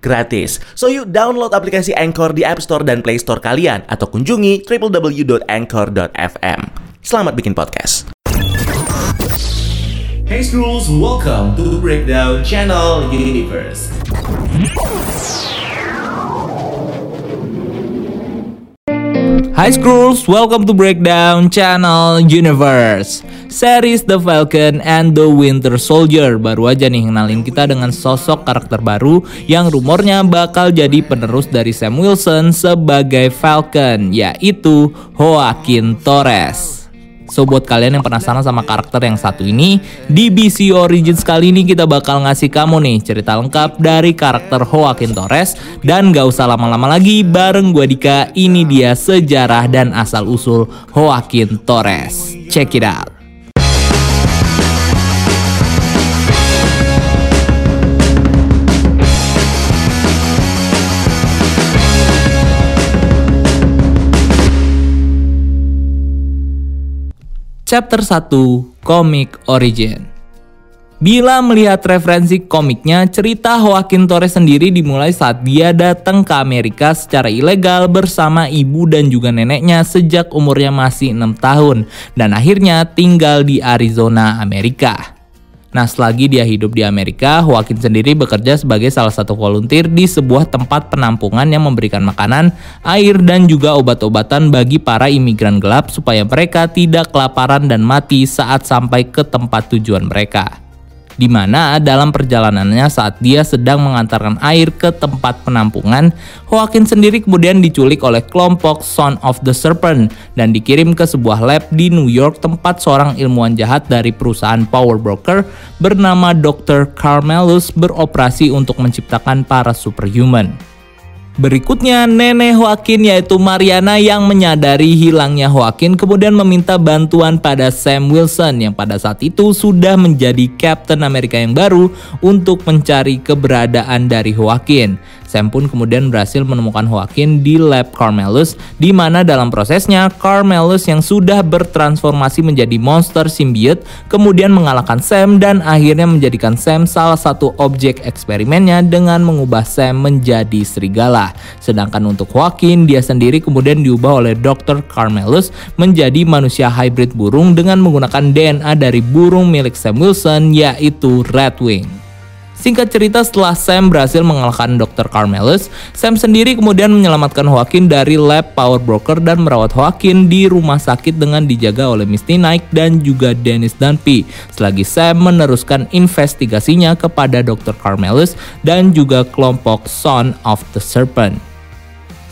gratis. So yuk download aplikasi Anchor di App Store dan Play Store kalian atau kunjungi www.anchor.fm. Selamat bikin podcast. Hey Scrolls, welcome to Breakdown Channel Universe. Hi Skrulls, welcome to Breakdown Channel Universe. Series The Falcon and the Winter Soldier. Baru aja nih kenalin kita dengan sosok karakter baru Yang rumornya bakal jadi penerus dari Sam Wilson sebagai Falcon Yaitu Joaquin Torres So buat kalian yang penasaran sama karakter yang satu ini, di BC Origins kali ini kita bakal ngasih kamu nih cerita lengkap dari karakter Joaquin Torres dan gak usah lama-lama lagi bareng gue Dika, ini dia sejarah dan asal usul Joaquin Torres. Check it out. Chapter 1 Comic Origin Bila melihat referensi komiknya, cerita Joaquin Torres sendiri dimulai saat dia datang ke Amerika secara ilegal bersama ibu dan juga neneknya sejak umurnya masih 6 tahun dan akhirnya tinggal di Arizona, Amerika. Nah, selagi dia hidup di Amerika, Joaquin sendiri bekerja sebagai salah satu volunteer di sebuah tempat penampungan yang memberikan makanan, air, dan juga obat-obatan bagi para imigran gelap supaya mereka tidak kelaparan dan mati saat sampai ke tempat tujuan mereka di mana dalam perjalanannya saat dia sedang mengantarkan air ke tempat penampungan, Joaquin sendiri kemudian diculik oleh kelompok Son of the Serpent dan dikirim ke sebuah lab di New York tempat seorang ilmuwan jahat dari perusahaan power broker bernama Dr. Carmelus beroperasi untuk menciptakan para superhuman. Berikutnya, nenek Joaquin yaitu Mariana yang menyadari hilangnya Joaquin kemudian meminta bantuan pada Sam Wilson yang pada saat itu sudah menjadi Captain Amerika yang baru untuk mencari keberadaan dari Joaquin. Sam pun kemudian berhasil menemukan Joaquin di lab Carmelus, di mana dalam prosesnya Carmelus yang sudah bertransformasi menjadi monster symbiote kemudian mengalahkan Sam dan akhirnya menjadikan Sam salah satu objek eksperimennya dengan mengubah Sam menjadi serigala. Sedangkan untuk Joaquin, dia sendiri kemudian diubah oleh Dr. Carmelus menjadi manusia hybrid burung dengan menggunakan DNA dari burung milik Sam Wilson yaitu Redwing. Singkat cerita setelah Sam berhasil mengalahkan Dr. Carmelus, Sam sendiri kemudian menyelamatkan Joaquin dari lab Power Broker dan merawat Joaquin di rumah sakit dengan dijaga oleh Misty Knight dan juga Dennis Dunphy. Selagi Sam meneruskan investigasinya kepada Dr. Carmelus dan juga kelompok Son of the Serpent.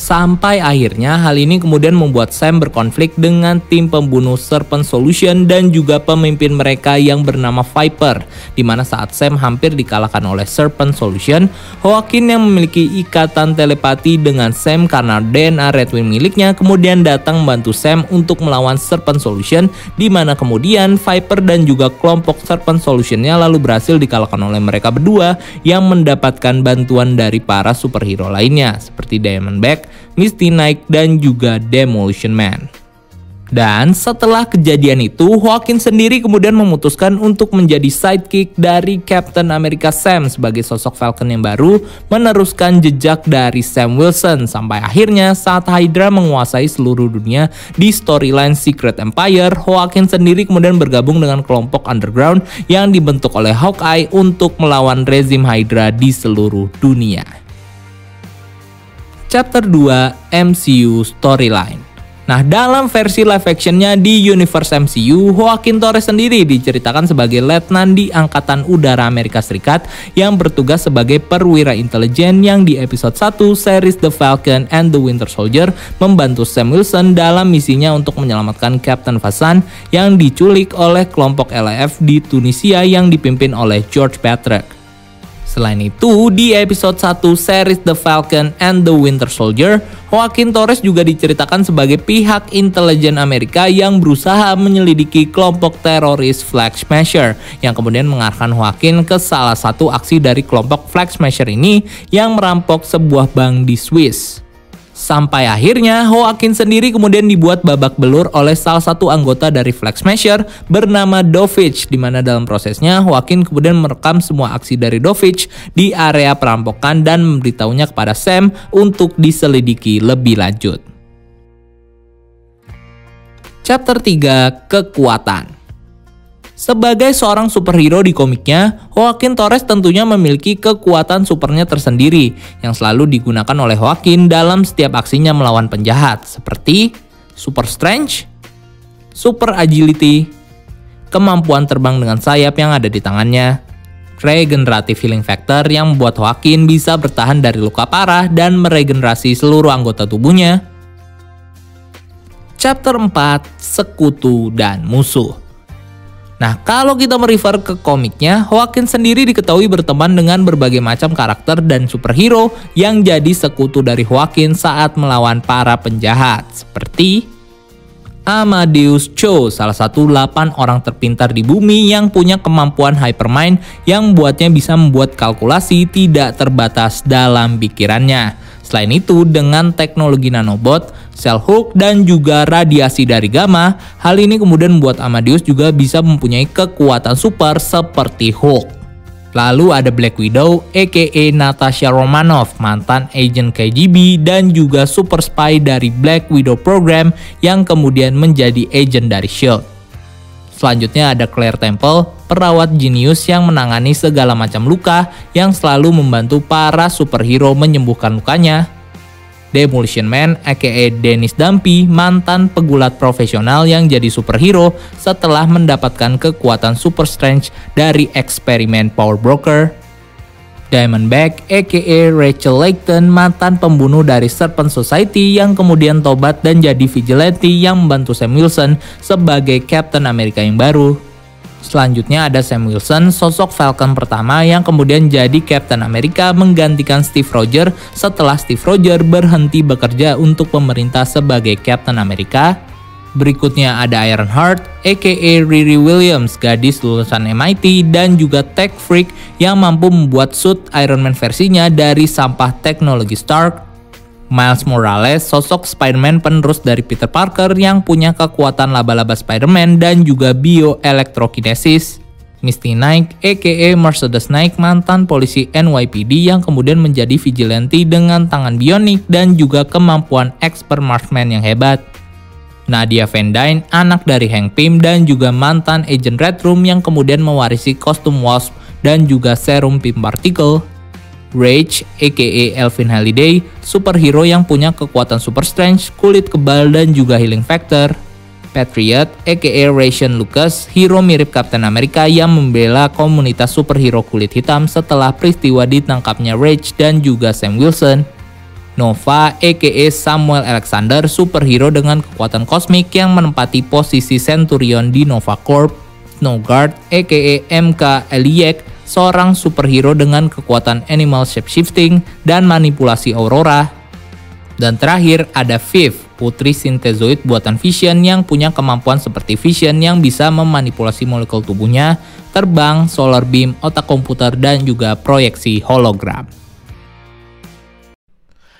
Sampai akhirnya hal ini kemudian membuat Sam berkonflik dengan tim pembunuh Serpent Solution dan juga pemimpin mereka yang bernama Viper. Di mana saat Sam hampir dikalahkan oleh Serpent Solution, Joaquin yang memiliki ikatan telepati dengan Sam karena DNA Redwing miliknya kemudian datang membantu Sam untuk melawan Serpent Solution di mana kemudian Viper dan juga kelompok Serpent Solutionnya lalu berhasil dikalahkan oleh mereka berdua yang mendapatkan bantuan dari para superhero lainnya seperti Diamondback, Misty Knight, dan juga Demolition Man. Dan setelah kejadian itu, Joaquin sendiri kemudian memutuskan untuk menjadi sidekick dari Captain America Sam sebagai sosok Falcon yang baru, meneruskan jejak dari Sam Wilson sampai akhirnya saat Hydra menguasai seluruh dunia di storyline Secret Empire, Joaquin sendiri kemudian bergabung dengan kelompok underground yang dibentuk oleh Hawkeye untuk melawan rezim Hydra di seluruh dunia. Chapter 2 MCU Storyline Nah, dalam versi live actionnya di universe MCU, Joaquin Torres sendiri diceritakan sebagai letnan di Angkatan Udara Amerika Serikat yang bertugas sebagai perwira intelijen yang di episode 1 series The Falcon and the Winter Soldier membantu Sam Wilson dalam misinya untuk menyelamatkan Captain Fasan yang diculik oleh kelompok LAF di Tunisia yang dipimpin oleh George Patrick. Selain itu, di episode 1 series The Falcon and the Winter Soldier, Joaquin Torres juga diceritakan sebagai pihak intelijen Amerika yang berusaha menyelidiki kelompok teroris Flag Smasher yang kemudian mengarahkan Joaquin ke salah satu aksi dari kelompok Flag Smasher ini yang merampok sebuah bank di Swiss. Sampai akhirnya Joaquin sendiri kemudian dibuat babak belur oleh salah satu anggota dari Flag Smasher bernama Dovich di mana dalam prosesnya Joaquin kemudian merekam semua aksi dari Dovich di area perampokan dan memberitahunya kepada Sam untuk diselidiki lebih lanjut. Chapter 3 Kekuatan sebagai seorang superhero di komiknya, Joaquin Torres tentunya memiliki kekuatan supernya tersendiri yang selalu digunakan oleh Joaquin dalam setiap aksinya melawan penjahat, seperti Super Strength, Super Agility, kemampuan terbang dengan sayap yang ada di tangannya, Regenerative Healing Factor yang membuat Joaquin bisa bertahan dari luka parah dan meregenerasi seluruh anggota tubuhnya. Chapter 4 Sekutu dan Musuh Nah, kalau kita merefer ke komiknya, Joaquin sendiri diketahui berteman dengan berbagai macam karakter dan superhero yang jadi sekutu dari Joaquin saat melawan para penjahat, seperti Amadeus Cho, salah satu 8 orang terpintar di bumi yang punya kemampuan hypermind yang buatnya bisa membuat kalkulasi tidak terbatas dalam pikirannya. Selain itu, dengan teknologi nanobot, sel hook, dan juga radiasi dari gamma, hal ini kemudian membuat Amadeus juga bisa mempunyai kekuatan super seperti Hulk. Lalu ada Black Widow, aka Natasha Romanoff, mantan agent KGB dan juga super spy dari Black Widow program yang kemudian menjadi agent dari SHIELD. Selanjutnya ada Claire Temple, perawat jenius yang menangani segala macam luka yang selalu membantu para superhero menyembuhkan lukanya. Demolition Man aka Dennis Dumpy, mantan pegulat profesional yang jadi superhero setelah mendapatkan kekuatan super strength dari eksperimen Power Broker. Diamondback aka Rachel Layton, mantan pembunuh dari Serpent Society yang kemudian tobat dan jadi vigilante yang membantu Sam Wilson sebagai Captain America yang baru. Selanjutnya ada Sam Wilson, sosok Falcon pertama yang kemudian jadi Captain America menggantikan Steve Rogers setelah Steve Rogers berhenti bekerja untuk pemerintah sebagai Captain America Berikutnya ada Ironheart, aka Riri Williams, gadis lulusan MIT dan juga tech freak yang mampu membuat suit Iron Man versinya dari sampah teknologi Stark. Miles Morales, sosok Spider-Man penerus dari Peter Parker yang punya kekuatan laba-laba Spider-Man dan juga bioelektrokinesis. Misty Knight, aka Mercedes Knight, mantan polisi NYPD yang kemudian menjadi vigilante dengan tangan bionik dan juga kemampuan expert marksman yang hebat. Nadia Van Dyne, anak dari Hank Pym dan juga mantan agent Red Room yang kemudian mewarisi kostum Wasp dan juga serum Pym Particle. Rage, aka Elvin Halliday, superhero yang punya kekuatan super strength, kulit kebal dan juga healing factor. Patriot, aka Ration Lucas, hero mirip Captain America yang membela komunitas superhero kulit hitam setelah peristiwa ditangkapnya Rage dan juga Sam Wilson. Nova aka Samuel Alexander, superhero dengan kekuatan kosmik yang menempati posisi Centurion di Nova Corp. Snowguard aka MK Eliek, seorang superhero dengan kekuatan animal shapeshifting dan manipulasi aurora. Dan terakhir ada Viv, putri sintezoid buatan Vision yang punya kemampuan seperti Vision yang bisa memanipulasi molekul tubuhnya, terbang, solar beam, otak komputer, dan juga proyeksi hologram.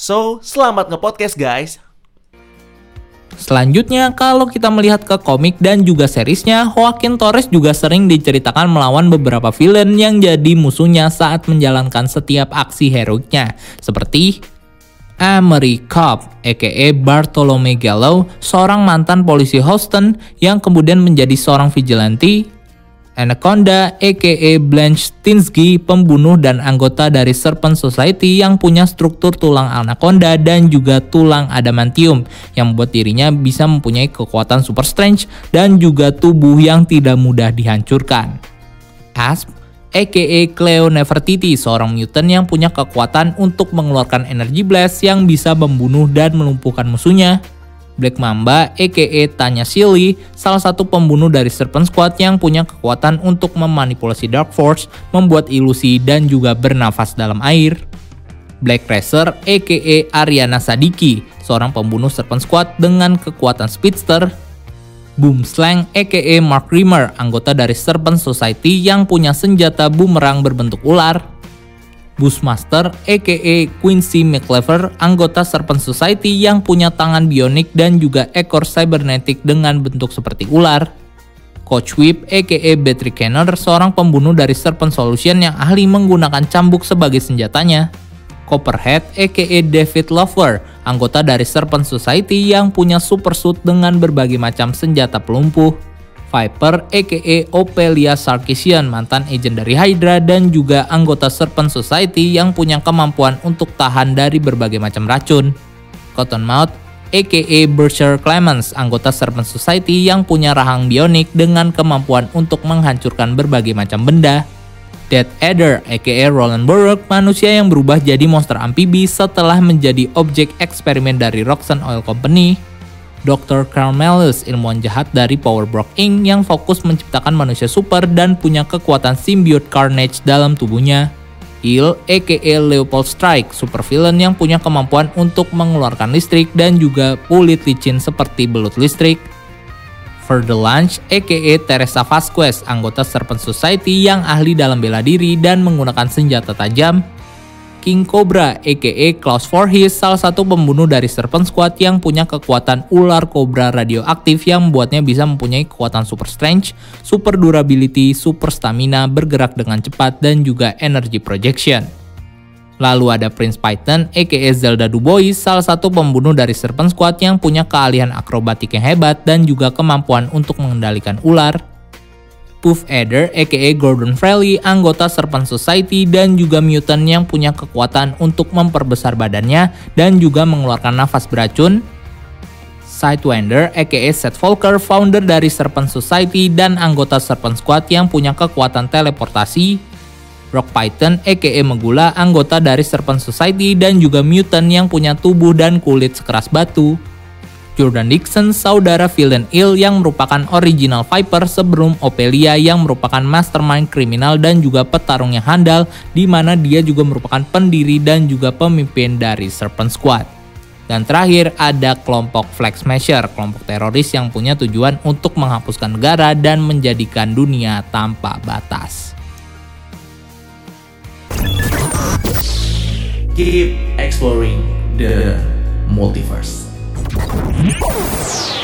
So, selamat nge-podcast guys! Selanjutnya, kalau kita melihat ke komik dan juga seriesnya, Joaquin Torres juga sering diceritakan melawan beberapa villain yang jadi musuhnya saat menjalankan setiap aksi heroiknya, seperti Emery Cobb, aka Bartolome Gallo, seorang mantan polisi Houston yang kemudian menjadi seorang vigilante Anaconda aka Blanche Tinsky, pembunuh dan anggota dari Serpent Society yang punya struktur tulang anaconda dan juga tulang adamantium yang membuat dirinya bisa mempunyai kekuatan super strength dan juga tubuh yang tidak mudah dihancurkan. Asp aka Cleo Nefertiti, seorang mutant yang punya kekuatan untuk mengeluarkan energi blast yang bisa membunuh dan melumpuhkan musuhnya. Black Mamba aka Tanya Silly, salah satu pembunuh dari Serpent Squad yang punya kekuatan untuk memanipulasi Dark Force, membuat ilusi dan juga bernafas dalam air. Black Racer aka Ariana Sadiki, seorang pembunuh Serpent Squad dengan kekuatan speedster. Boomslang aka Mark Rimmer, anggota dari Serpent Society yang punya senjata bumerang berbentuk ular. Bushmaster aka Quincy McLever, anggota Serpent Society yang punya tangan bionik dan juga ekor cybernetic dengan bentuk seperti ular. Coach Whip aka Battery Cannon, seorang pembunuh dari Serpent Solution yang ahli menggunakan cambuk sebagai senjatanya. Copperhead aka David Lover, anggota dari Serpent Society yang punya super suit dengan berbagai macam senjata pelumpuh. Viper aka Opelia Sarkisian, mantan agent dari Hydra dan juga anggota Serpent Society yang punya kemampuan untuk tahan dari berbagai macam racun. Cottonmouth aka Berkshire Clemens, anggota Serpent Society yang punya rahang bionik dengan kemampuan untuk menghancurkan berbagai macam benda. Dead Adder aka Roland Burrock, manusia yang berubah jadi monster amfibi setelah menjadi objek eksperimen dari Roxanne Oil Company. Dr. Carmelus, ilmuwan jahat dari Power Brock Inc. yang fokus menciptakan manusia super dan punya kekuatan symbiote Carnage dalam tubuhnya. Il, aka Leopold Strike, super villain yang punya kemampuan untuk mengeluarkan listrik dan juga kulit licin seperti belut listrik. Lunch, aka Teresa Vasquez, anggota Serpent Society yang ahli dalam bela diri dan menggunakan senjata tajam. King Cobra aka Klaus Voorhees salah satu pembunuh dari Serpent Squad yang punya kekuatan ular kobra radioaktif yang membuatnya bisa mempunyai kekuatan super strength, super durability, super stamina, bergerak dengan cepat dan juga energy projection. Lalu ada Prince Python aka Zelda Dubois, salah satu pembunuh dari Serpent Squad yang punya keahlian akrobatik yang hebat dan juga kemampuan untuk mengendalikan ular. Puff Adder aka Gordon Freely, anggota Serpent Society dan juga mutant yang punya kekuatan untuk memperbesar badannya dan juga mengeluarkan nafas beracun. Sidewinder aka Seth Volker, founder dari Serpent Society dan anggota Serpent Squad yang punya kekuatan teleportasi. Rock Python aka Megula, anggota dari Serpent Society dan juga mutant yang punya tubuh dan kulit sekeras batu. Jordan Dixon, saudara villain Il yang merupakan original Viper sebelum Opelia yang merupakan mastermind kriminal dan juga petarung yang handal di mana dia juga merupakan pendiri dan juga pemimpin dari Serpent Squad. Dan terakhir ada kelompok Flag Smasher, kelompok teroris yang punya tujuan untuk menghapuskan negara dan menjadikan dunia tanpa batas. Keep exploring the multiverse. you